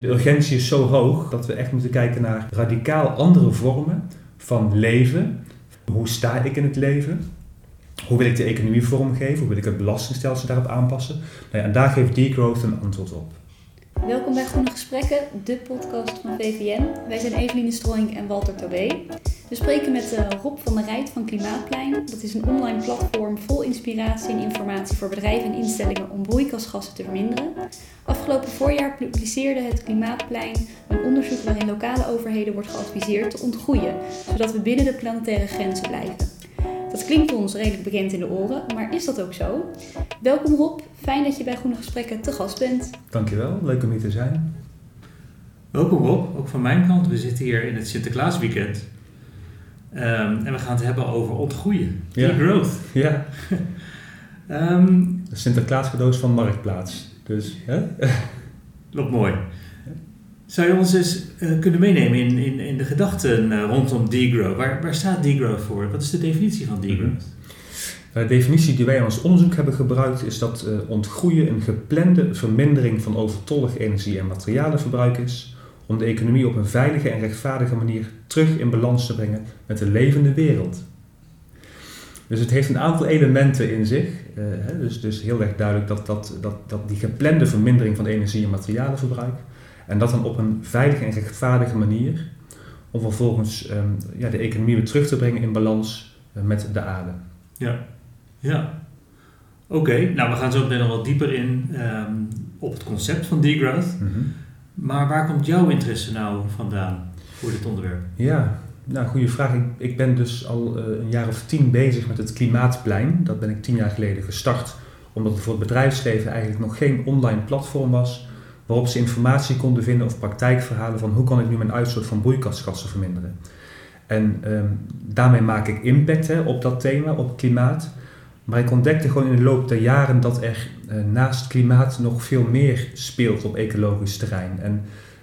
De urgentie is zo hoog dat we echt moeten kijken naar radicaal andere vormen van leven. Hoe sta ik in het leven? Hoe wil ik de economie vormgeven? Hoe wil ik het belastingstelsel daarop aanpassen? Nou ja, en daar geeft degrowth een antwoord op. Welkom bij Groene Gesprekken, de podcast van VVN. Wij zijn Eveline Strooink en Walter Tobé. We spreken met uh, Rob van der Rijt van Klimaatplein. Dat is een online platform vol inspiratie en informatie voor bedrijven en instellingen om broeikasgassen te verminderen. Afgelopen voorjaar publiceerde het Klimaatplein een onderzoek waarin lokale overheden wordt geadviseerd te ontgroeien, zodat we binnen de planetaire grenzen blijven. Dat klinkt ons redelijk bekend in de oren, maar is dat ook zo? Welkom Rob, fijn dat je bij Groene Gesprekken te gast bent. Dankjewel, leuk om hier te zijn. Welkom Rob, ook van mijn kant. We zitten hier in het Sinterklaasweekend. Um, en we gaan het hebben over ontgroeien, ja. growth. Ja. um, de Sinterklaas cadeaus van Marktplaats. Dus, hè? Mooi. Zou je ons eens uh, kunnen meenemen in, in, in de gedachten uh, rondom degrowth? Waar, waar staat degrowth voor? Wat is de definitie van degrowth? Mhm. De definitie die wij in ons onderzoek hebben gebruikt is dat uh, ontgroeien een geplande vermindering van overtollig energie- en materialenverbruik is om de economie op een veilige en rechtvaardige manier terug in balans te brengen met de levende wereld. Dus het heeft een aantal elementen in zich. Uh, hè, dus, dus heel erg duidelijk dat, dat, dat, dat die geplande vermindering van energie- en materialenverbruik, en dat dan op een veilige en rechtvaardige manier, om vervolgens um, ja, de economie weer terug te brengen in balans uh, met de aarde. Ja, ja. Oké, nou we gaan zo meteen nog wat dieper in um, op het concept van degrowth. Mm -hmm. Maar waar komt jouw interesse nou vandaan voor dit onderwerp? Ja, nou, goede vraag. Ik, ik ben dus al uh, een jaar of tien bezig met het Klimaatplein. Dat ben ik tien jaar geleden gestart, omdat er voor het bedrijfsleven eigenlijk nog geen online platform was waarop ze informatie konden vinden of praktijkverhalen van hoe kan ik nu mijn uitstoot van broeikasgassen verminderen. En um, daarmee maak ik impact hè, op dat thema, op klimaat. Maar ik ontdekte gewoon in de loop der jaren dat er uh, naast klimaat nog veel meer speelt op ecologisch terrein. En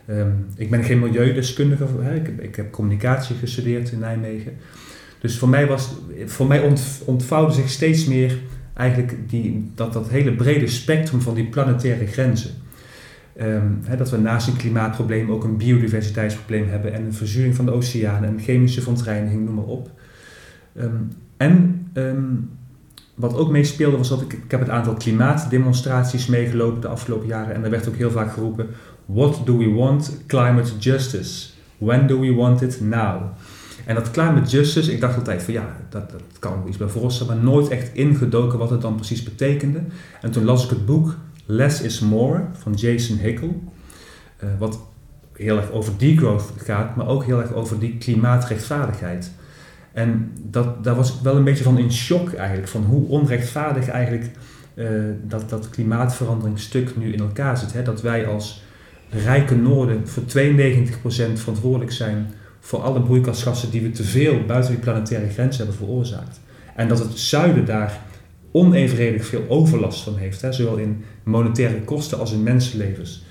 um, ik ben geen milieudeskundige, hè, ik, heb, ik heb communicatie gestudeerd in Nijmegen. Dus voor mij, was, voor mij ont, ontvouwde zich steeds meer eigenlijk die, dat, dat hele brede spectrum van die planetaire grenzen. He, dat we naast een klimaatprobleem ook een biodiversiteitsprobleem hebben en een verzuring van de oceanen en chemische verontreiniging, noem maar op. Um, en wat ook meespeelde was dat ik, ik heb het aantal klimaatdemonstraties meegelopen de afgelopen jaren en er werd ook heel vaak geroepen: What do we want? Climate justice. When do we want it now? En dat climate justice, ik dacht altijd van ja, dat, dat kan iets bij voorstellen, maar nooit echt ingedoken wat het dan precies betekende. En toen las ik het boek Less is More van Jason Hickel, uh, wat heel erg over degrowth gaat, maar ook heel erg over die klimaatrechtvaardigheid. En dat, daar was ik wel een beetje van in shock eigenlijk, van hoe onrechtvaardig eigenlijk uh, dat, dat klimaatveranderingstuk nu in elkaar zit. Hè? Dat wij als rijke Noorden voor 92% verantwoordelijk zijn voor alle broeikasgassen die we te veel buiten die planetaire grens hebben veroorzaakt. En dat het zuiden daar onevenredig veel overlast van heeft, hè? zowel in monetaire kosten als in mensenlevens.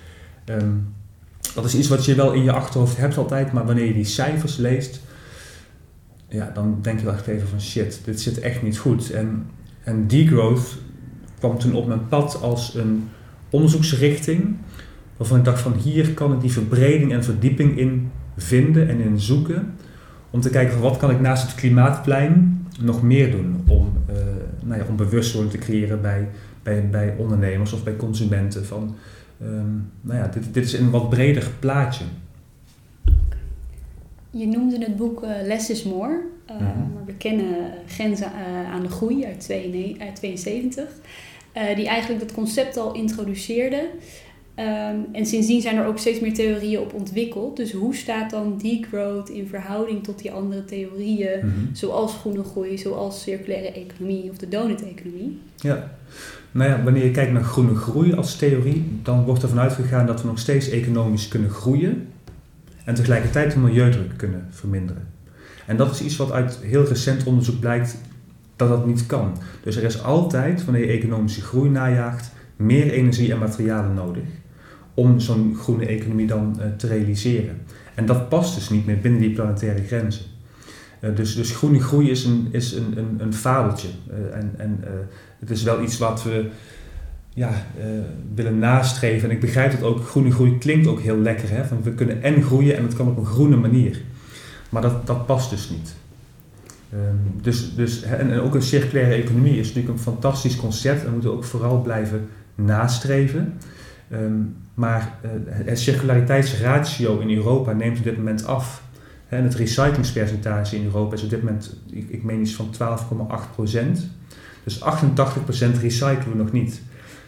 Um, dat is iets wat je wel in je achterhoofd hebt altijd, maar wanneer je die cijfers leest, ja, dan denk je wel echt even van shit, dit zit echt niet goed. En, en degrowth kwam toen op mijn pad als een onderzoeksrichting, waarvan ik dacht van hier kan ik die verbreding en verdieping in vinden en in zoeken, om te kijken van wat kan ik naast het klimaatplein nog meer doen om, uh, nou ja, om bewustwording te creëren bij, bij, bij ondernemers of bij consumenten van, um, nou ja, dit, dit is een wat breder plaatje. Je noemde het boek uh, Less is More, uh, mm -hmm. maar we kennen Grenzen uh, aan de Groei uit 1972, die eigenlijk dat concept al introduceerde. Um, en sindsdien zijn er ook steeds meer theorieën op ontwikkeld. Dus hoe staat dan degrowth in verhouding tot die andere theorieën, mm -hmm. zoals groene groei, zoals circulaire economie of de donut-economie? Ja, nou ja, wanneer je kijkt naar groene groei als theorie, dan wordt er vanuit gegaan dat we nog steeds economisch kunnen groeien en tegelijkertijd de milieudruk kunnen verminderen. En dat is iets wat uit heel recent onderzoek blijkt dat dat niet kan. Dus er is altijd, wanneer je economische groei najaagt, meer energie en materialen nodig om zo'n groene economie dan uh, te realiseren. En dat past dus niet meer binnen die planetaire grenzen. Uh, dus, dus groene groei is een, is een, een, een fabeltje. Uh, en en het is wel iets wat we ja, uh, willen nastreven. En ik begrijp dat ook, groene groei klinkt ook heel lekker. Hè? We kunnen en groeien en het kan op een groene manier. Maar dat, dat past dus niet. Um, dus, dus, en, en, ook een circulaire economie is natuurlijk een fantastisch concept en we moeten ook vooral blijven nastreven. Um, maar uh, het circulariteitsratio in Europa neemt op dit moment af. En het recyclingspercentage in Europa is op dit moment, ik, ik meen iets van 12,8% Dus 88% recyclen we nog niet.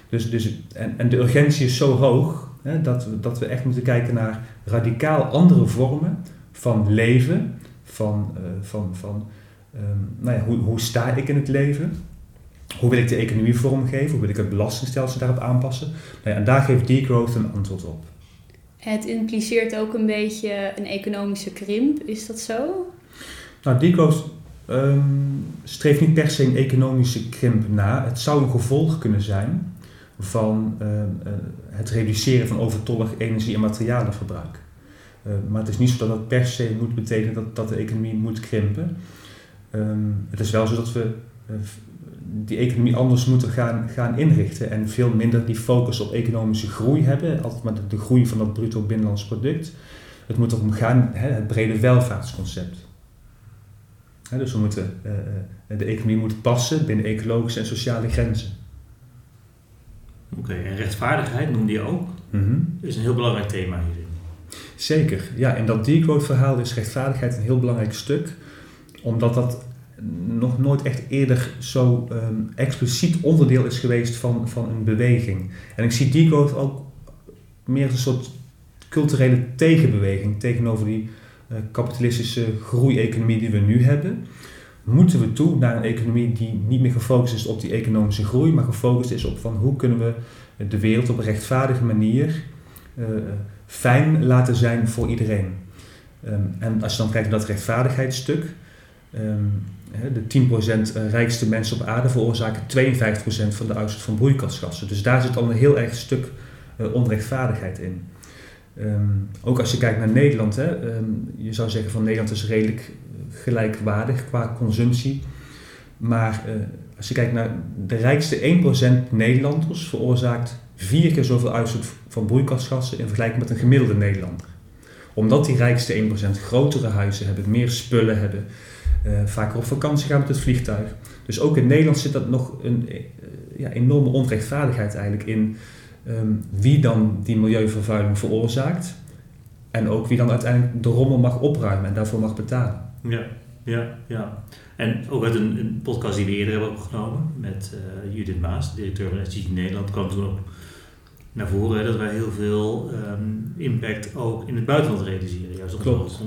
Dus, dus, en, en de urgentie is zo hoog hè, dat, we, dat we echt moeten kijken naar radicaal andere vormen van leven, van, uh, van, van um, nou ja, hoe, hoe sta ik in het leven, hoe wil ik de economie vormgeven, hoe wil ik het belastingstelsel daarop aanpassen. Nou ja, en daar geeft degrowth een antwoord op. Het impliceert ook een beetje een economische krimp, is dat zo? Nou, degrowth um, streeft niet per se een economische krimp na. Het zou een gevolg kunnen zijn van uh, uh, het reduceren van overtollig energie- en materialenverbruik. Uh, maar het is niet zo dat dat per se moet betekenen dat, dat de economie moet krimpen. Um, het is wel zo dat we die economie anders moeten gaan, gaan inrichten en veel minder die focus op economische groei hebben, altijd maar de, groei van dat bruto binnenlands product. Het moet erom gaan, hè, het brede welvaartsconcept. Dus we moeten, de economie moet passen binnen ecologische en sociale grenzen. Oké, en rechtvaardigheid noemde je ook. Mm is een heel belangrijk thema hierin. Zeker, ja. En dat degrowth verhaal is rechtvaardigheid een heel belangrijk stuk. Omdat dat nog nooit echt eerder zo um, expliciet onderdeel is geweest van, van een beweging. En ik zie degrowth ook meer als een soort culturele tegenbeweging tegenover die uh, kapitalistische groeieconomie die we nu hebben moeten we toe naar een economie die niet meer gefocust is op die economische groei, maar gefocust is op van hoe kunnen we de wereld op een rechtvaardige manier uh, fijn laten zijn voor iedereen. Um, en als je dan kijkt naar dat rechtvaardigheidsstuk, um, de 10% rijkste mensen op aarde veroorzaken 52% van de uitstoot van broeikasgassen. Dus daar zit al een heel erg stuk uh, onrechtvaardigheid in. Um, ook als je kijkt naar Nederland, hè, je zou zeggen van Nederland is redelijk gelijkwaardig qua consumptie. Maar uh, als je kijkt naar de rijkste 1% Nederlanders veroorzaakt vier keer zoveel uitstoot van broeikasgassen in vergelijking met een gemiddelde Nederlander. Omdat die rijkste 1% grotere huizen hebben, meer spullen hebben, uh, vaker op vakantie gaan met het vliegtuig. Dus ook in Nederland zit dat nog een uh, ja, enorme onrechtvaardigheid eigenlijk in um, wie dan die milieuvervuiling veroorzaakt. En ook wie dan uiteindelijk de rommel mag opruimen en daarvoor mag betalen. Ja, ja, ja. En ook uit een, een podcast die we eerder hebben opgenomen met uh, Judith Maas, directeur van SGG Nederland, kwam toen ook naar voren dat wij heel veel um, impact ook in het buitenland realiseren. Juist op de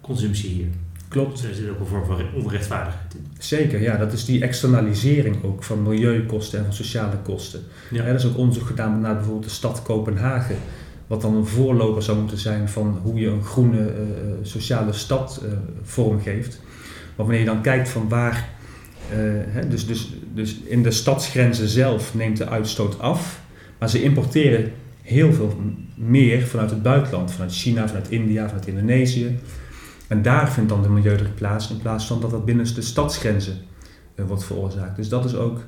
consumptie hier. Klopt. Dus er zit ook een vorm van onrechtvaardigheid in. Zeker, ja. Dat is die externalisering ook van milieukosten en van sociale kosten. Ja. er is ook onderzoek gedaan naar bijvoorbeeld de stad Kopenhagen wat dan een voorloper zou moeten zijn van hoe je een groene uh, sociale stad uh, vormgeeft. Maar wanneer je dan kijkt van waar, hè, dus, dus, dus in de stadsgrenzen zelf neemt de uitstoot af, maar ze importeren heel veel meer vanuit het buitenland, vanuit China, vanuit India, vanuit Indonesië. En daar vindt dan de milieudruk plaats in plaats van dat dat binnen de stadsgrenzen wordt veroorzaakt. Dus dat is ook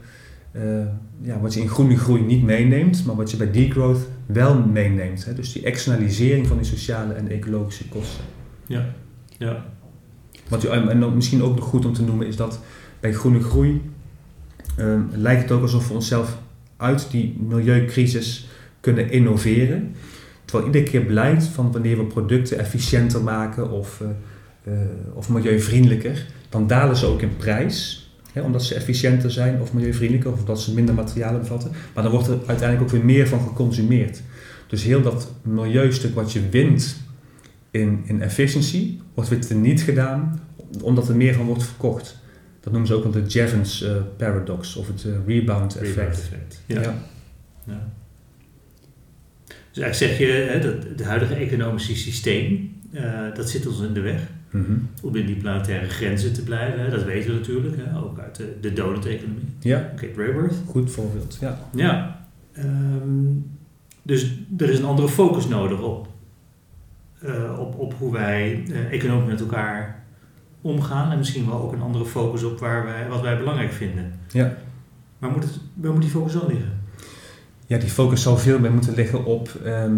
ja, wat je in groene groei niet meeneemt, maar wat je bij degrowth wel meeneemt. Hè? Dus die externalisering van die sociale en ecologische kosten. Ja, ja. Wat u, en misschien ook nog goed om te noemen is dat bij groene groei uh, lijkt het ook alsof we onszelf uit die milieucrisis kunnen innoveren. Terwijl iedere keer blijkt van wanneer we producten efficiënter maken of, uh, of milieuvriendelijker, dan dalen ze ook in prijs omdat ze efficiënter zijn of milieuvriendelijker of dat ze minder materialen bevatten. Maar dan wordt er uiteindelijk ook weer meer van geconsumeerd. Dus heel dat milieustuk wat je wint in, in efficiency, wordt weer teniet gedaan omdat er meer van wordt verkocht. Dat noemen ze ook wel de Jevons uh, paradox of het uh, rebound effect. Rebound effect. Ja. ja. ja. Dus eigenlijk zeg je, hè, dat het huidige economische systeem, uh, dat zit ons in de weg. Mm-hmm. Om in die planetaire grenzen te blijven. Hè. Dat weten we natuurlijk, hè. ook uit de, de donut-economie. Ja. Cape Raworth. Goed voorbeeld, ja. Ja. Um, dus er is een andere focus nodig op, uh, op, op hoe wij uh, economisch met elkaar omgaan. En misschien wel ook een andere focus op waar wij, wat wij belangrijk vinden. Ja. Maar moet het, waar moet die focus dan liggen? ja, die focus zou veel meer moeten liggen op ehm, eh,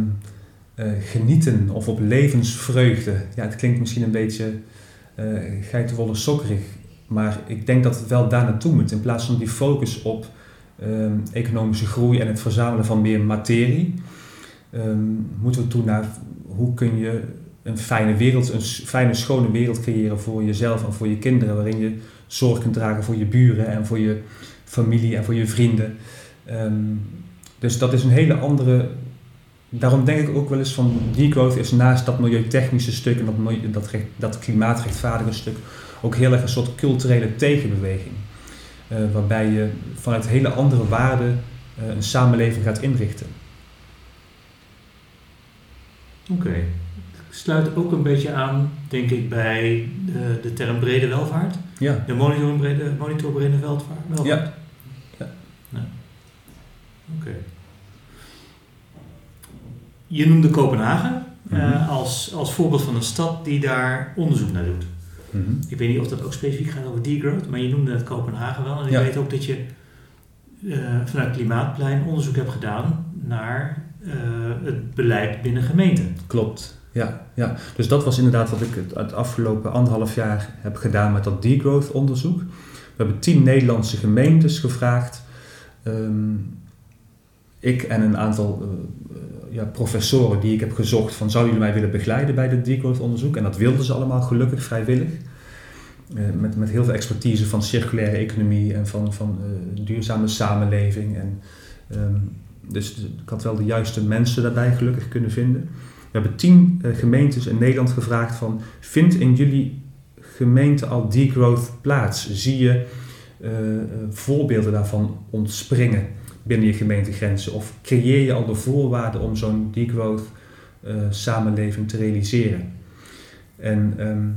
genieten of op levensvreugde. Ja, het klinkt misschien een beetje uh, geitenwolle sokkerig, maar ik denk dat het wel daar naartoe moet. In plaats van die focus op ehm, economische groei en het verzamelen van meer materie, ehm, moeten we toe naar hoe kun je een fijne wereld, een fijne, schone wereld creëren voor jezelf en voor je kinderen, waarin je zorg kunt dragen voor je buren en voor je familie en voor je vrienden. dus dat is een hele andere daarom denk ik ook wel eens van degrowth is naast dat milieutechnische stuk en dat, dat, dat klimaatrechtvaardige stuk ook heel erg een soort culturele tegenbeweging. Uh, waarbij je vanuit hele andere waarden uh, een samenleving gaat inrichten. Oké. Okay. Sluit ook een beetje aan, denk ik, bij de, de term brede welvaart. Ja. De monitor brede, monitor brede welvaart. Ja. ja. ja. Oké. Je noemde Kopenhagen mm als, als voorbeeld van een stad die daar onderzoek naar doet. Mm -hmm. Ik weet niet of dat ook specifiek gaat over degrowth, maar je noemde het Kopenhagen wel. En ik weet ook dat je uh, vanuit Klimaatplein onderzoek hebt gedaan naar uh, het beleid binnen gemeenten. Klopt, ja, ja. Dus dat was inderdaad wat ik het, het afgelopen anderhalf jaar heb gedaan met dat degrowth onderzoek. We hebben tien Nederlandse gemeentes gevraagd. Um, ik en een aantal uh, ja, professoren die ik heb gezocht van zouden jullie mij willen begeleiden bij dit degrowth onderzoek en dat wilden ze allemaal gelukkig vrijwillig. Uh, met, met heel veel expertise van circulaire economie en van, van uh, duurzame samenleving. En, um, dus ik had wel de juiste mensen daarbij gelukkig kunnen vinden. We hebben tien uh, gemeentes in Nederland gevraagd van vindt in jullie gemeente al degrowth plaats? Zie je voorbeelden daarvan ontspringen? Binnen je gemeentegrenzen? Of creëer je al de voorwaarden om zo'n degrowth uh, samenleving te realiseren? En um,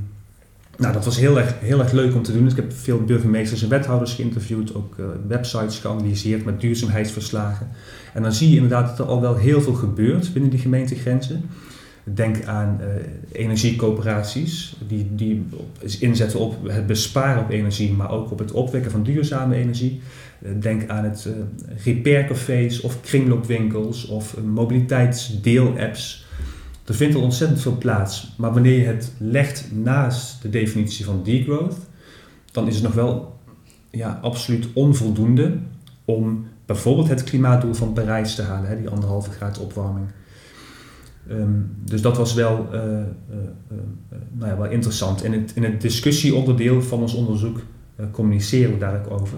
nou, dat was heel erg, heel erg leuk om te doen. ik heb veel burgemeesters en wethouders geïnterviewd, ook uh, websites geanalyseerd met duurzaamheidsverslagen. En dan zie je inderdaad dat er al wel heel veel gebeurt binnen die gemeentegrenzen. Denk aan uh, energiecoöperaties, die, die inzetten op het besparen op energie, maar ook op het opwekken van duurzame energie. Uh, denk aan het uh, repaircafés of kringloopwinkels of mobiliteitsdeelapps. Er vindt al ontzettend veel plaats, maar wanneer je het legt naast de definitie van degrowth, dan is het nog wel ja, absoluut onvoldoende om bijvoorbeeld het klimaatdoel van Parijs te halen, hè, die anderhalve graad opwarming. Um, dus dat was wel, nou ja, wel interessant. In het, in het discussieonderdeel van ons onderzoek communiceren we daar ook over.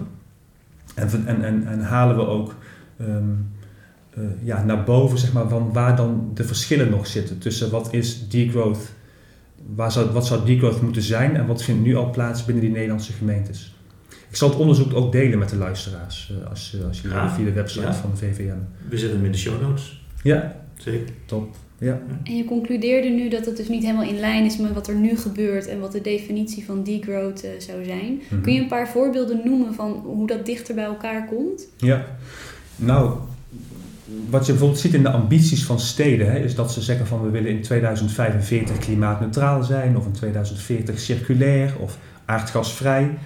En, en, en, en halen we ook um, ja, naar boven zeg maar, van waar dan de verschillen nog zitten tussen wat is degrowth, waar zou, wat zou degrowth moeten zijn en wat vindt nu al plaats binnen die Nederlandse gemeentes. Ik zal het onderzoek ook delen met de luisteraars als, als je ja, via de website ja. van de VVM. We zetten hem in de show notes. Ja, zeker. Top. Ja. En je concludeerde nu dat het dus niet helemaal in lijn is met wat er nu gebeurt en wat de definitie van degrowth uh, zou zijn. Mm -hmm. Kun je een paar voorbeelden noemen van hoe dat dichter bij elkaar komt? Ja, nou, wat je bijvoorbeeld ziet in de ambities van steden, hè, is dat ze zeggen van we willen in 2045 klimaatneutraal zijn of in 2040 circulair of aardgasvrij.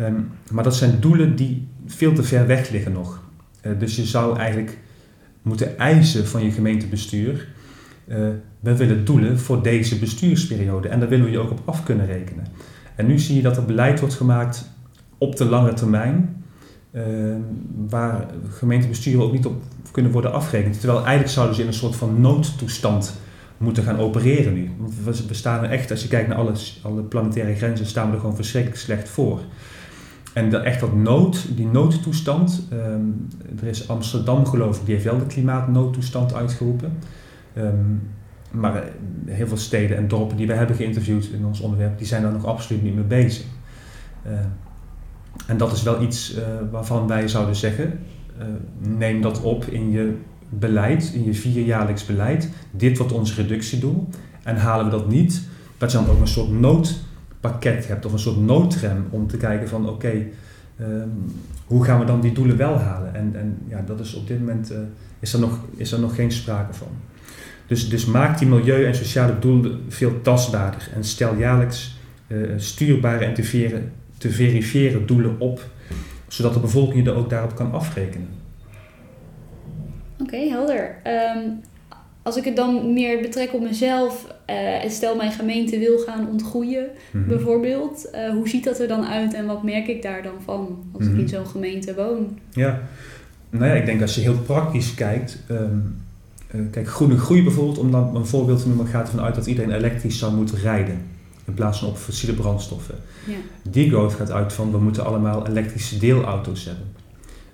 Um, maar dat zijn doelen die veel te ver weg liggen nog. Uh, dus je zou eigenlijk moeten eisen van je gemeentebestuur we willen doelen voor deze bestuursperiode en daar willen we je ook op af kunnen rekenen. En nu zie je dat er beleid wordt gemaakt op de lange termijn, uh, waar gemeentebesturen ook niet op kunnen worden afgerekend. Terwijl eigenlijk zouden ze in een soort van noodtoestand moeten gaan opereren nu. Want we, staan er echt, als je kijkt naar alle planetaire grenzen, staan we er gewoon verschrikkelijk slecht voor. En de, echt dat nood, die noodtoestand, um, er is Amsterdam geloof ik, die heeft wel de klimaatnoodtoestand uitgeroepen. Um, maar eh, heel veel steden en dorpen die we hebben geïnterviewd in ons onderwerp, die zijn daar nog absoluut niet mee bezig. Uh, en dat is wel iets uh, waarvan wij zouden zeggen, neem dat op in je beleid, in je vierjaarlijks beleid. Dit wordt ons reductiedoel. En halen we dat niet, dat je dan ook een soort noodpakket hebt of een soort noodrem om te kijken van oké, um, hoe gaan we dan die doelen wel halen? En, en ja, dat is op dit moment is, er nog, is er nog geen sprake van. Dus, dus maak die milieu- en sociale doelen veel tastbaarder en stel jaarlijks uh, stuurbare en te, verifiëren doelen op, zodat de bevolking je er ook daarop kan afrekenen. Oké, helder. Ehm, als ik het dan meer betrek op mezelf, uh, en stel mijn gemeente wil gaan ontgroeien, Mhm. bijvoorbeeld, eh, hoe ziet dat er dan uit en wat merk ik daar dan van als ik Mhm. in zo'n gemeente woon? Ja, nou ja, ik denk als je heel praktisch kijkt. ehm, eh, kijk, groene groei bijvoorbeeld, om dan een voorbeeld te noemen, gaat ervan uit dat iedereen elektrisch zou moeten rijden. In plaats van op fossiele brandstoffen. Ja. Die growth gaat uit van we moeten allemaal elektrische deelauto's hebben.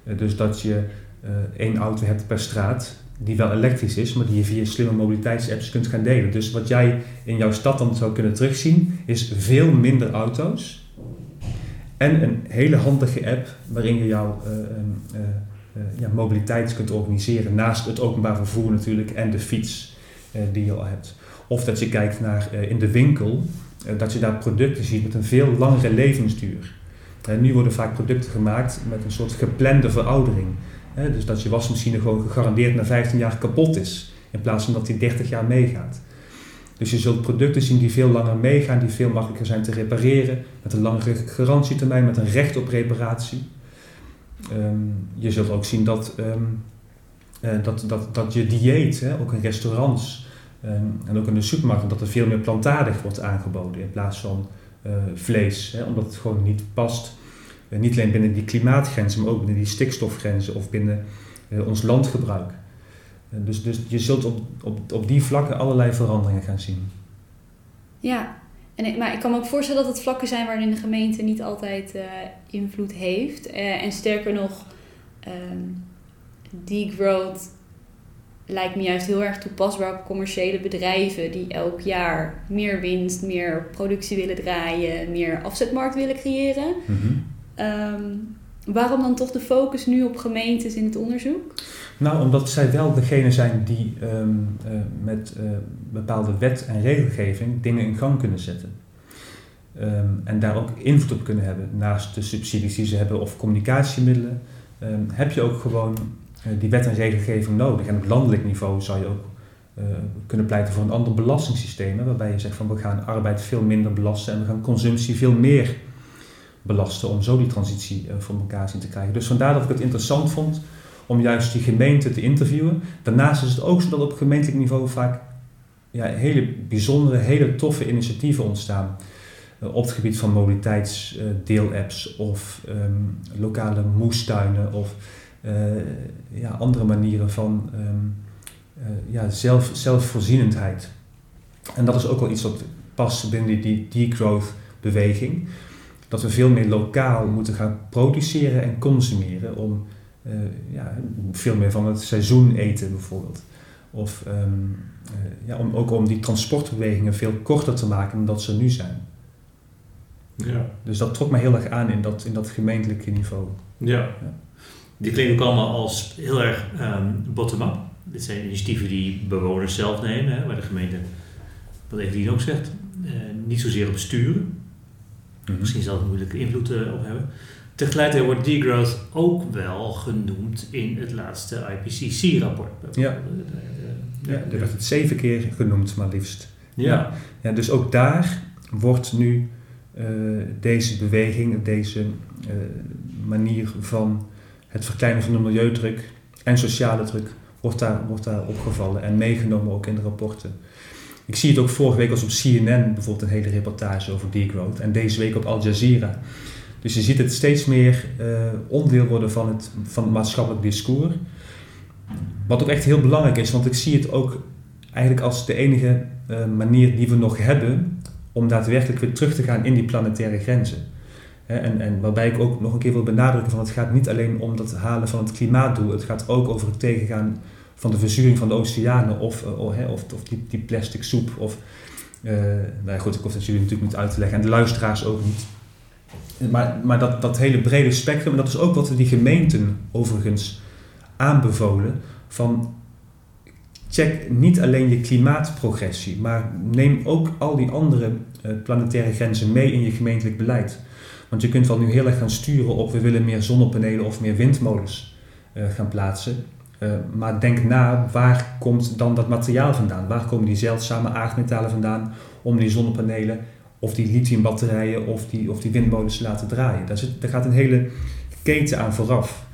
Eh, dus dat je eh, één auto hebt per straat die wel elektrisch is, maar die je via slimme mobiliteitsapps kunt gaan delen. Dus wat jij in jouw stad dan zou kunnen terugzien, is veel minder auto's en een hele handige app waarin je jouw eh, eh, eh, ja, mobiliteit kunt organiseren. Naast het openbaar vervoer natuurlijk en de fiets eh, die je al hebt. Of dat je kijkt naar eh, in de winkel, eh, dat je daar producten ziet met een veel langere levensduur. Eh, nu worden vaak producten gemaakt met een soort geplande veroudering. Dus dat je wasmachine gewoon gegarandeerd na 15 jaar kapot is, in plaats van dat die 30 jaar meegaat. Dus je zult producten zien die veel langer meegaan, die veel makkelijker zijn te repareren, met een langere garantietermijn, met een recht op reparatie. Ehm, je zult ook zien dat, ehm, eh, dat, dat, dat je dieet, hè, ook in restaurants ehm, en ook in de supermarkten, dat er veel meer plantaardig wordt aangeboden in plaats van eh, vlees, hè, omdat het gewoon niet past. Eh, niet alleen binnen die klimaatgrenzen, maar ook binnen die stikstofgrenzen of binnen ons landgebruik. Dus, dus je zult op, op, op die vlakken allerlei veranderingen gaan zien. Ja, en, maar ik kan me ook voorstellen dat het vlakken zijn waarin de gemeente niet altijd eh, invloed heeft. Eh, en sterker nog, ehm degrowth lijkt me juist heel erg toepasbaar op commerciële bedrijven die elk jaar meer winst, meer productie willen draaien, meer afzetmarkt willen creëren. Ehm, waarom dan toch de focus nu op gemeentes in het onderzoek? Nou, omdat zij wel degene zijn die ehm, eh, met eh, bepaalde wet en regelgeving dingen in gang kunnen zetten. Ehm, en daar ook invloed op kunnen hebben. Naast de subsidies die ze hebben of communicatiemiddelen, ehm, heb je ook gewoon eh, die wet en regelgeving nodig. En op landelijk niveau zou je ook kunnen pleiten voor een ander belastingssysteem. waarbij je zegt van we gaan arbeid veel minder belasten en we gaan consumptie veel meer belasten om zo die transitie eh, voor elkaar zien te krijgen. Dus vandaar dat ik het interessant vond om juist die gemeente te interviewen. Daarnaast is het ook zo dat op gemeentelijk niveau vaak ja, hele bijzondere, hele toffe initiatieven ontstaan. Eh, op het gebied van mobiliteitsdeelapps of ehm, lokale moestuinen of eh, ja, andere manieren van ehm, eh, ja, zelf, zelfvoorzienendheid. En dat is ook wel iets wat past binnen die, die degrowth beweging. Dat we veel meer lokaal moeten gaan produceren en consumeren om eh, ja, veel meer van het seizoen eten bijvoorbeeld. Of ehm, eh, ja, om, ook om die transportbewegingen veel korter te maken dan dat ze nu zijn. Ja. Dus dat trok me heel erg aan in dat, in dat gemeentelijke niveau. Ja. Die klinken ook allemaal als heel erg ehm, bottom-up. Dit zijn initiatieven die bewoners zelf nemen, hè, waar de gemeente, wat Evelien ook zegt, eh, niet zozeer op sturen. Misschien zelf een moeilijke invloed eh, op hebben. Tegelijkertijd wordt degrowth ook wel genoemd in het laatste IPCC-rapport. Ja. Ja, er werd het zeven keer genoemd, maar liefst. ja. Ja, dus ook daar wordt nu eh, deze beweging, deze eh, manier van het verkleinen van de milieudruk en sociale druk, wordt daar, wordt daar opgevallen en meegenomen ook in de rapporten. Ik zie het ook vorige week als op CNN bijvoorbeeld een hele reportage over degrowth en deze week op Al Jazeera. Dus je ziet het steeds meer eh, onderdeel worden van het, van maatschappelijk discours. Wat ook echt heel belangrijk is, want ik zie het ook eigenlijk als de enige eh, manier die we nog hebben om daadwerkelijk weer terug te gaan in die planetaire grenzen. En, en waarbij ik ook nog een keer wil benadrukken van het gaat niet alleen om het halen van het klimaatdoel, het gaat ook over het tegengaan van de verzuring van de oceanen of, eh, of, hè, of, of die, die plastic soep. Of, eh, nou ja, goed, ik hoef dat jullie natuurlijk niet uit te leggen en de luisteraars ook niet. Maar, maar dat, dat hele brede spectrum, dat is ook wat we die gemeenten overigens aanbevolen, van check niet alleen je klimaatprogressie, maar neem ook al die andere eh, planetaire grenzen mee in je gemeentelijk beleid. Want je kunt wel nu heel erg gaan sturen op we willen meer zonnepanelen of meer windmolens gaan plaatsen. Eh, maar denk na, waar komt dan dat materiaal vandaan? Waar komen die zeldzame aardmetalen vandaan om die zonnepanelen of die lithiumbatterijen of die, of die windmolens te laten draaien? Daar, zit, daar gaat een hele keten aan vooraf.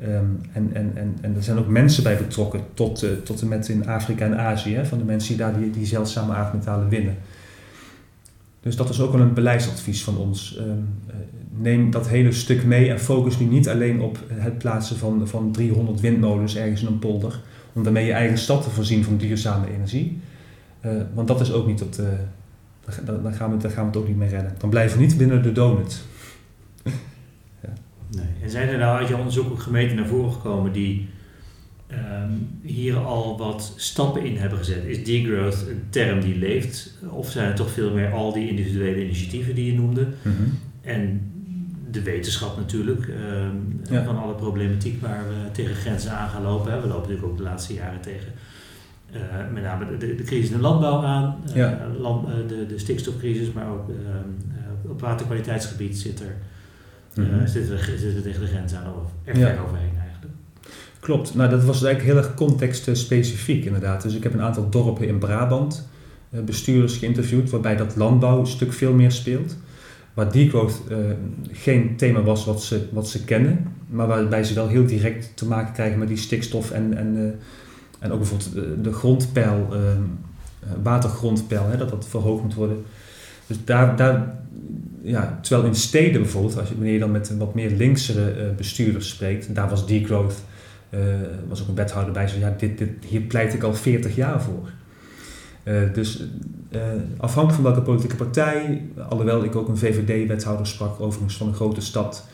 Ehm, en, en, en, en er zijn ook mensen bij betrokken, tot, uh, tot en met in Afrika en Azië, hè, van de mensen die daar die, die zeldzame aardmetalen winnen. Dus dat is ook wel een beleidsadvies van ons. Ehm, eh, neem dat hele stuk mee en focus nu niet alleen op het plaatsen van, van 300 windmolens ergens in een polder, om daarmee je eigen stad te voorzien van duurzame energie. Uh, want dat is ook niet op de. Dan gaan, we, dan gaan we het ook niet meer redden. Dan blijven we niet binnen de donut. ja. nee. En zijn er nou uit je onderzoek ook gemeenten naar voren gekomen die um, hier al wat stappen in hebben gezet? Is degrowth een term die leeft? Of zijn het toch veel meer al die individuele initiatieven die je noemde? Mm -hmm. En de wetenschap natuurlijk, ja. van alle problematiek waar we tegen grenzen aan gaan lopen. Hè. We lopen natuurlijk ook de laatste jaren tegen uh, met name de, de, crisis in de landbouw aan, uh, ja. land, uh, de, de stikstofcrisis, maar ook op waterkwaliteitsgebied zit er, mm -hmm. zit er, zit er tegen de grens aan, of er ja. overheen eigenlijk. Klopt, nou dat was eigenlijk heel erg contextspecifiek inderdaad. Dus ik heb een aantal dorpen in Brabant, bestuurders geïnterviewd, waarbij dat landbouw een stuk veel meer speelt. Waar degrowth geen thema was wat ze, wat ze kennen, maar waarbij ze wel heel direct te maken krijgen met die stikstof en, en, uh, en ook bijvoorbeeld de, de grondpeil, uh, watergrondpeil, hè, dat dat verhoogd moet worden. Dus daar, daar, ja, terwijl in steden bijvoorbeeld, als je, wanneer je dan met wat meer linksere bestuurders spreekt, daar was degrowth, was ook een wethouder bij, zo ja, dit, dit, hier pleit ik al 40 jaar voor. Uh, dus uh, afhankelijk van welke politieke partij, alhoewel ik ook een VVD-wethouder sprak, overigens van een grote stad,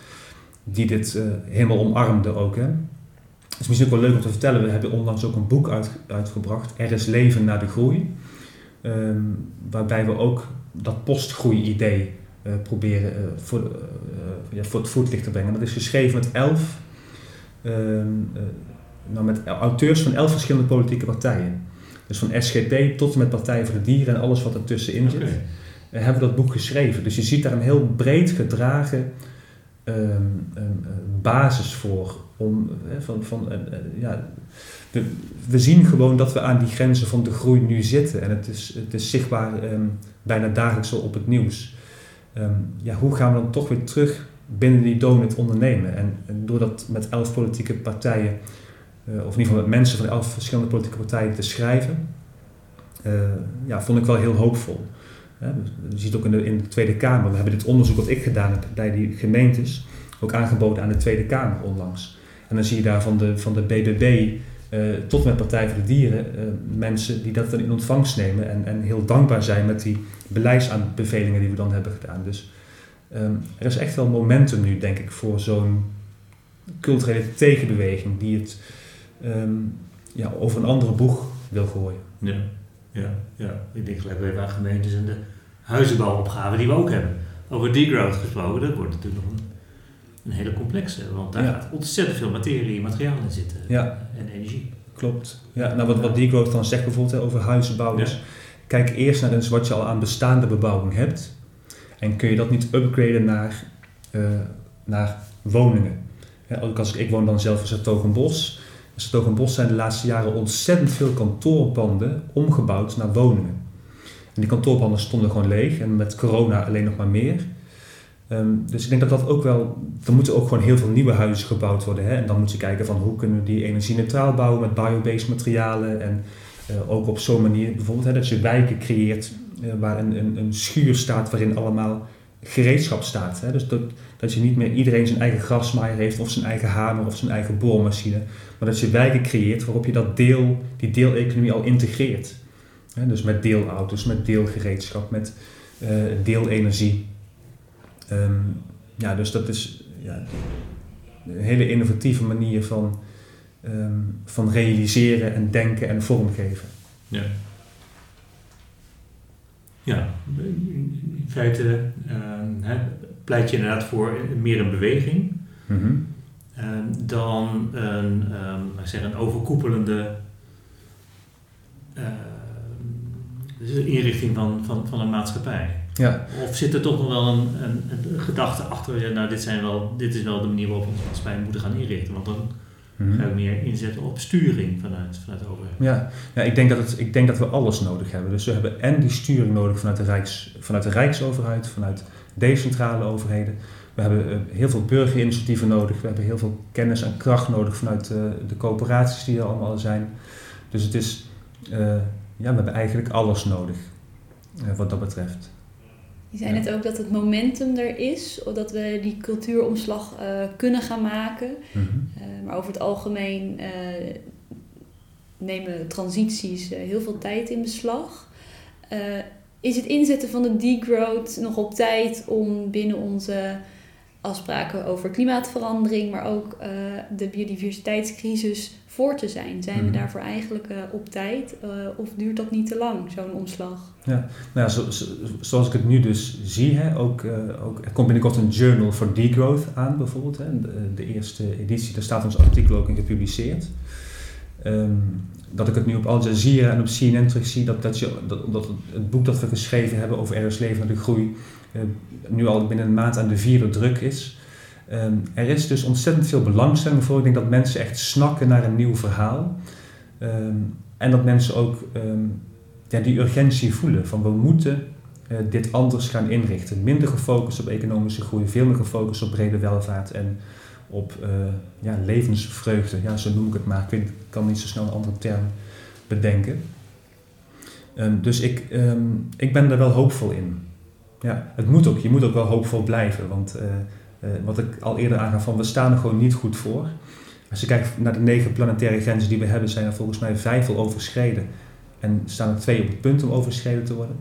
die dit uh, helemaal omarmde ook. Het is misschien ook wel leuk om te vertellen, we hebben onlangs ook een boek uit, uitgebracht, Er is leven na de groei, um, waarbij we ook dat postgroei-idee proberen voor, ja, voor het voetlicht te brengen. Dat is geschreven met elf, um, nou met auteurs van elf verschillende politieke partijen. Dus van SGP tot en met Partij voor de Dieren en alles wat ertussenin zit. Okay. Uh, hebben we dat boek geschreven. Dus je ziet daar een heel breed gedragen um, um, basis voor. Om, uh, van, van, uh, ja, we, we, zien gewoon dat we aan die grenzen van de groei nu zitten. En het is, het is zichtbaar um, bijna dagelijks op het nieuws. ja, hoe gaan we dan toch weer terug binnen die donut ondernemen? En, en door dat met elf politieke partijen of in ieder geval met mensen van elf verschillende politieke partijen te schrijven, uh, ja, vond ik wel heel hoopvol. Uh, je ziet ook in de, in de Tweede Kamer, we hebben dit onderzoek wat ik gedaan heb bij die gemeentes, ook aangeboden aan de Tweede Kamer onlangs. En dan zie je daar van de, van de BBB tot met Partij voor de Dieren mensen die dat dan in ontvangst nemen en, en heel dankbaar zijn met die beleidsaanbevelingen die we dan hebben gedaan. Dus um, er is echt wel momentum nu, denk ik, voor zo'n culturele tegenbeweging die het um, ja, over een andere boeg wil gooien. Ja, ja, ja. ik denk gelijk even aan gemeentes en de huizenbouwopgave die we ook hebben. Over degrowth gesproken, dat wordt natuurlijk nog een, een hele complexe, want daar ja. gaat ontzettend veel materie en materiaal in zitten ja. en energie. Klopt. Ja, nou wat, wat degrowth dan zegt bijvoorbeeld over huizenbouw is, ja. kijk eerst naar eens wat je al aan bestaande bebouwing hebt en kun je dat niet upgraden naar, uh, naar woningen. Ja, ook als ik, ik woon dan zelf in Zertogenbos, Bos zijn de laatste jaren ontzettend veel kantoorpanden omgebouwd naar woningen. En die kantoorpanden stonden gewoon leeg en met corona alleen nog maar meer. Um, dus ik denk dat dat ook wel, er moeten ook gewoon heel veel nieuwe huizen gebouwd worden. Hè? En dan moet je kijken van hoe kunnen we die energie-neutraal bouwen met biobased materialen. En uh, ook op zo'n manier bijvoorbeeld hè, dat je wijken creëert uh, waar een, een, een schuur staat waarin allemaal gereedschap staat. Hè? Dus dat, dat je niet meer iedereen zijn eigen grasmaaier heeft of zijn eigen hamer of zijn eigen boormachine. Maar dat je wijken creëert waarop je dat deel, die deeleconomie al integreert. Hè? Dus met deelauto's, met deelgereedschap, met uh, deelenergie. Um, ja, dus dat is ja, een hele innovatieve manier van, um, van realiseren en denken en vormgeven. Ja. Ja, feite uh, hè, pleit je inderdaad voor meer een beweging mm -hmm. uh, dan een, um, zeg, een overkoepelende inrichting van, van, van een maatschappij. Ja. Of zit er toch nog wel een, een, een gedachte achter, nou dit, zijn wel, dit is wel de manier waarop we onze maatschappij moeten gaan inrichten, want dan. Ga je meer inzetten op sturing vanuit, vanuit de overheid? Ja, ja ik, denk dat het, ik denk dat we alles nodig hebben. Dus we hebben en die sturing nodig vanuit de, Rijks, vanuit de Rijksoverheid, vanuit decentrale overheden. We hebben eh, heel veel burgerinitiatieven nodig. We hebben heel veel kennis en kracht nodig vanuit uh, de coöperaties die er allemaal zijn. Dus het is, uh, ja, we hebben eigenlijk alles nodig wat dat betreft. Je zei net ook dat het momentum er is, of dat we die cultuuromslag kunnen gaan maken. Mm -hmm. maar over het algemeen nemen transities heel veel tijd in beslag is het inzetten van de degrowth nog op tijd om binnen onze afspraken over klimaatverandering, maar ook uh, de biodiversiteitscrisis voor te zijn? Zijn we mhm. daarvoor eigenlijk uh, op tijd uh, of duurt dat niet te lang, zo'n omslag? Ja, nou ja, zo, zo, zoals ik het nu dus zie, hè, ook, ook, er komt binnenkort een journal voor degrowth aan bijvoorbeeld. Hè, de, de, eerste editie, daar staat ons artikel ook in gepubliceerd. Um, dat ik het nu op Al Jazeera en op CNN terugzie, dat, dat, je, dat, dat het boek dat we geschreven hebben over Ergens leven naar de groei, uh, nu al binnen een maand aan de vierde druk is. Um, er is dus ontzettend veel belangstelling voor. Ik denk dat mensen echt snakken naar een nieuw verhaal. Um, en dat mensen ook ja, die urgentie voelen van we moeten uh, dit anders gaan inrichten. Minder gefocust op economische groei, veel meer gefocust op brede welvaart en op uh, ja, levensvreugde. Ja, zo noem ik het maar. Ik kan niet zo snel een andere term bedenken. Um, dus ik, um, ik ben er wel hoopvol in. Ja, het moet ook. Je moet ook wel hoopvol blijven. Want uh, uh, wat ik al eerder aangaf, van we staan er gewoon niet goed voor. Als je kijkt naar de negen planetaire grenzen die we hebben, zijn er volgens mij vijf al overschreden. En staan er twee op het punt om overschreden te worden.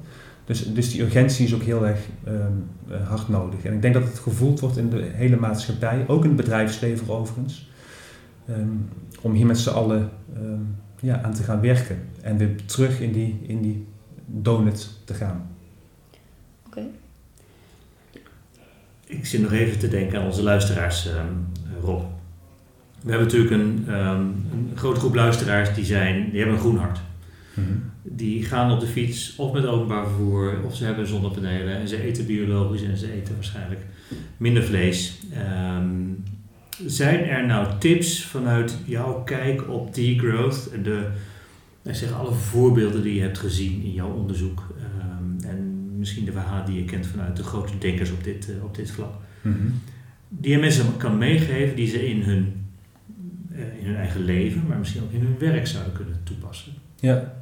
Dus, dus die urgentie is ook heel erg um, hard nodig. En ik denk dat het gevoeld wordt in de hele maatschappij, ook in het bedrijfsleven overigens, um, om hier met z'n allen um, ja, aan te gaan werken. En weer terug in die, in die donut te gaan. Oké. Okay. Ik zit nog even te denken aan onze luisteraars, Rob. We hebben natuurlijk een, een grote groep luisteraars die, zijn, die hebben een groen hart. Mm die gaan op de fiets of met openbaar vervoer of ze hebben zonnepanelen en ze eten biologisch en ze eten waarschijnlijk minder vlees. Um, zijn er nou tips vanuit jouw kijk op degrowth en de, ik zeg, alle voorbeelden die je hebt gezien in jouw onderzoek um, en misschien de verhalen die je kent vanuit de grote denkers op dit, uh, op dit vlak, mm -hmm. die je mensen kan meegeven die ze in hun, uh, in hun eigen leven, maar misschien ook in hun werk zouden kunnen toepassen? Ja,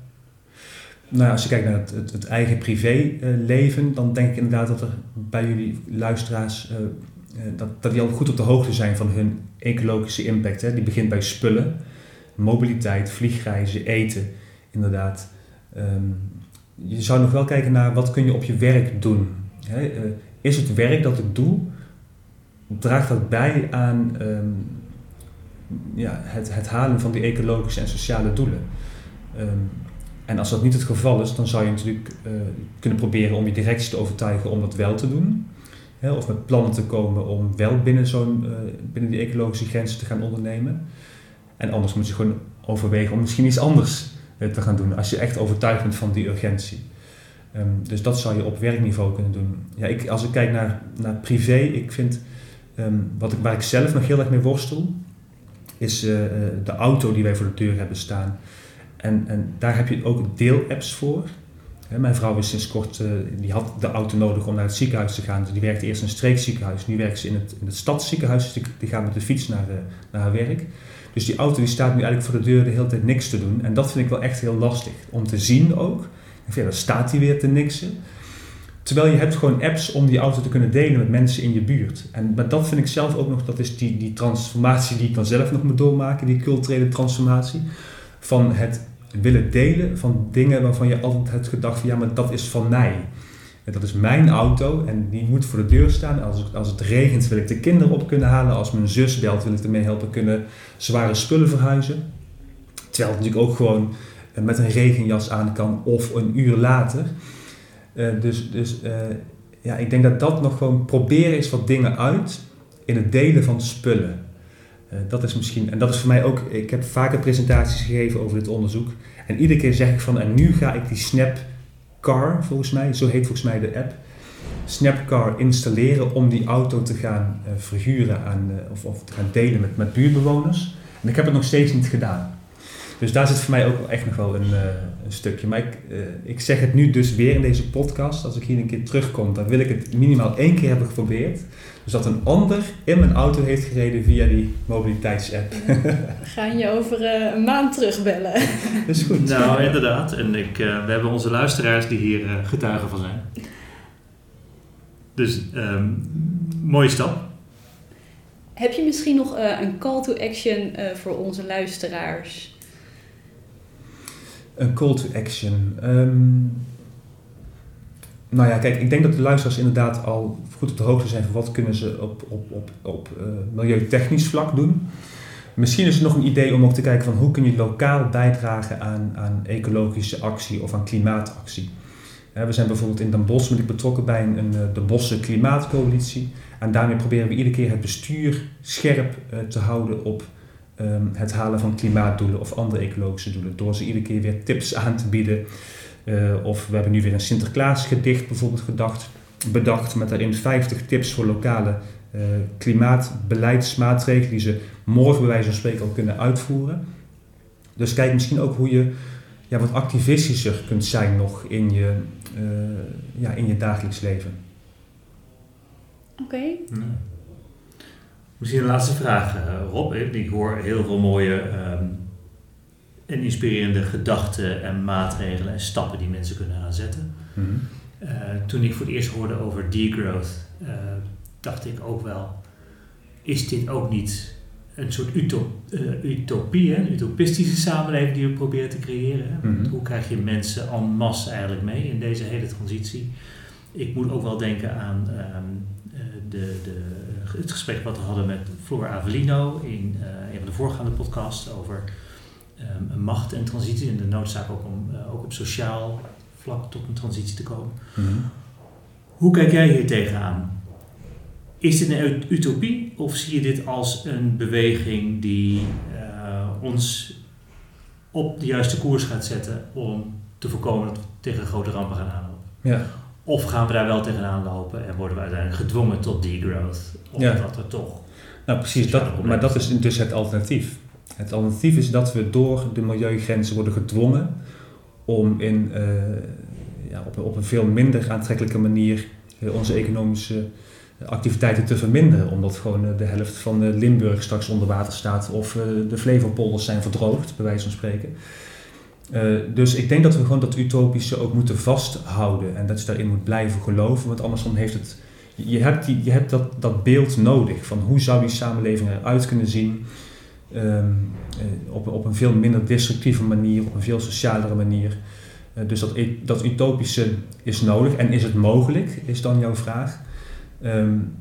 nou, als je kijkt naar het, het, het eigen privéleven, dan denk ik inderdaad dat er bij jullie luisteraars, uh, dat, dat die al goed op de hoogte zijn van hun ecologische impact. Hè. Die begint bij spullen, mobiliteit, vliegreizen, eten, inderdaad. Um, je zou nog wel kijken naar wat kun je op je werk doen. Hè. Uh, is het werk dat ik doe, draagt dat bij aan um, ja, het, het halen van die ecologische en sociale doelen? Um, en als dat niet het geval is, dan zou je natuurlijk uh, kunnen proberen om je directie te overtuigen om dat wel te doen. Hè, of met plannen te komen om wel binnen, zo'n, uh, binnen die ecologische grenzen te gaan ondernemen. En anders moet je gewoon overwegen om misschien iets anders uh, te gaan doen. Als je echt overtuigd bent van die urgentie. Um, dus dat zou je op werkniveau kunnen doen. Ja, ik, als ik kijk naar, naar privé, ik vind um, wat ik, waar ik zelf nog heel erg mee worstel, is de auto die wij voor de deur hebben staan. En, en daar heb je ook deelapps voor. Mijn vrouw is sinds kort, uh, die had de auto nodig om naar het ziekenhuis te gaan. Dus die werkte eerst in een streekziekenhuis. Nu werkt ze in het, in het stadsziekenhuis. Dus die, die gaat met de fiets naar, uh, naar haar werk. Dus die auto die staat nu eigenlijk voor de deur de hele tijd niks te doen. En dat vind ik wel echt heel lastig. Om te zien ook. En dan staat hij weer te niksen. Terwijl je hebt gewoon apps om die auto te kunnen delen met mensen in je buurt. En maar dat vind ik zelf ook nog, dat is die, die transformatie die ik dan zelf nog moet doormaken. Die culturele transformatie. Van het willen delen van dingen waarvan je altijd hebt gedacht van ja, maar dat is van mij. En dat is mijn auto en die moet voor de deur staan. Als, als het regent wil ik de kinderen op kunnen halen. Als mijn zus belt wil ik ermee helpen kunnen zware spullen verhuizen. Terwijl het natuurlijk ook gewoon eh, met een regenjas aan kan of een uur later. Uh, dus dus uh, ja, ik denk dat dat nog gewoon proberen is wat dingen uit in het delen van spullen. Uh, dat is misschien, en dat is voor mij ook, ik heb vaker presentaties gegeven over dit onderzoek. En iedere keer zeg ik van, en nu ga ik die Snapcar, volgens mij, zo heet volgens mij de app, Snapcar installeren om die auto te gaan uh, verhuren aan, uh, of, of te gaan delen met, met buurtbewoners. En ik heb het nog steeds niet gedaan. Dus daar zit voor mij ook echt nog wel een, uh, een stukje. Maar ik, uh, ik zeg het nu dus weer in deze podcast. Als ik hier een keer terugkom, dan wil ik het minimaal één keer hebben geprobeerd. Dus dat een ander in mijn auto heeft gereden via die mobiliteitsapp. We gaan je over uh, een maand terugbellen. Dat is goed. Nou, inderdaad. En ik, we hebben onze luisteraars die hier getuigen van zijn. Dus um, mooie stap. Heb je misschien nog uh, een call to action uh, voor onze luisteraars? Een call to action. Um, nou ja, kijk, ik denk dat de luisteraars inderdaad al goed op de hoogte zijn van wat kunnen ze op, op, op, op uh, milieutechnisch vlak doen. Misschien is het nog een idee om ook te kijken van hoe kun je lokaal bijdragen aan, aan ecologische actie of aan klimaatactie. We zijn bijvoorbeeld in Den Bosch ben ik betrokken bij een, een, de Bosse Klimaatcoalitie. En daarmee proberen we iedere keer het bestuur scherp te houden op um, het halen van klimaatdoelen of andere ecologische doelen. Door ze iedere keer weer tips aan te bieden. Uh, of we hebben nu weer een Sinterklaasgedicht bijvoorbeeld gedacht, bedacht met daarin 50 tips voor lokale uh, klimaatbeleidsmaatregelen die ze morgen bij wijze van spreken al kunnen uitvoeren. Dus kijk misschien ook hoe je ja, wat activistischer kunt zijn nog in je, ja, in je dagelijks leven. Oké. Okay. Ja. Misschien een laatste vraag, uh, Rob. Ik hoor heel veel mooie um, en inspirerende gedachten en maatregelen en stappen die mensen kunnen gaan zetten. Mm -hmm. uh, toen ik voor het eerst hoorde over degrowth, uh, dacht ik ook wel, is dit ook niet een soort utop, utopie, een utopistische samenleving die we proberen te creëren? Mm -hmm. Hoe krijg je mensen en masse eigenlijk mee in deze hele transitie? Ik moet ook wel denken aan um, de, de, het gesprek wat we hadden met Floor Avelino in uh, een van de voorgaande podcasts over um, macht en transitie en de noodzaak ook om uh, ook op sociaal vlak tot een transitie te komen. Mm -hmm. Hoe kijk jij hier tegenaan? Is dit een utopie of zie je dit als een beweging die uh, ons op de juiste koers gaat zetten om te voorkomen dat we tegen grote rampen gaan aanlopen? Ja. Of gaan we daar wel tegenaan lopen en worden we uiteindelijk gedwongen tot degrowth? Omdat ja. er toch. Nou, precies, dat, maar dat is dus het alternatief. Het alternatief is dat we door de milieugrenzen worden gedwongen om in, uh, ja, op, op, een veel minder aantrekkelijke manier uh, onze economische activiteiten te verminderen. Omdat gewoon de helft van Limburg straks onder water staat of de Flevopolders zijn verdroogd, bij wijze van spreken. Uh, dus ik denk dat we gewoon dat utopische ook moeten vasthouden en dat je daarin moet blijven geloven, want anders dan heeft het. Je hebt, die, je hebt dat, dat beeld nodig van hoe zou die samenleving eruit kunnen zien um, uh, op, op een veel minder destructieve manier, op een veel socialere manier. Uh, dus dat, dat utopische is nodig en is het mogelijk, is dan jouw vraag. Um,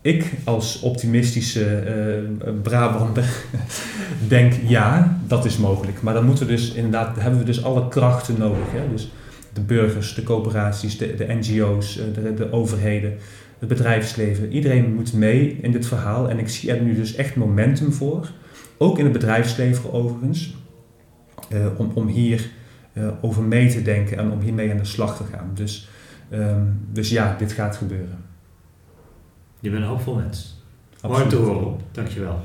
ik als optimistische uh, Brabander denk ja, dat is mogelijk. Maar dan moeten we dus inderdaad, hebben we dus alle krachten nodig. Hè? Dus de burgers, de coöperaties, de, de NGO's, de, de overheden, het bedrijfsleven. Iedereen moet mee in dit verhaal. En ik zie er nu dus echt momentum voor. Ook in het bedrijfsleven overigens. Uh, om, om hier over mee te denken en om hiermee aan de slag te gaan. Dus, um, dus ja, dit gaat gebeuren. Je bent een hoopvol mens. Mooi te horen, Rob. Dankjewel.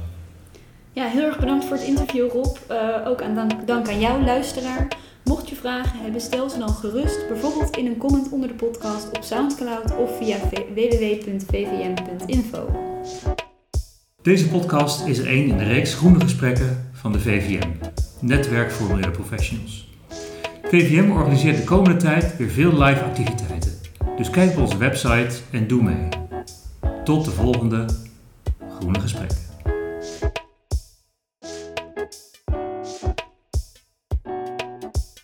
Ja, heel erg bedankt voor het interview, Rob. Uh, ook aan dank, dank aan jou, luisteraar. Mocht je vragen hebben, stel ze dan gerust, bijvoorbeeld in een comment onder de podcast op Soundcloud of via www.vvm.info. Deze podcast is er één in de reeks groene gesprekken van de VVM, Netwerk voor Milieuprofessionals. VVM organiseert de komende tijd weer veel live activiteiten. Dus kijk op onze website en doe mee. Tot de volgende Groene Gesprekken.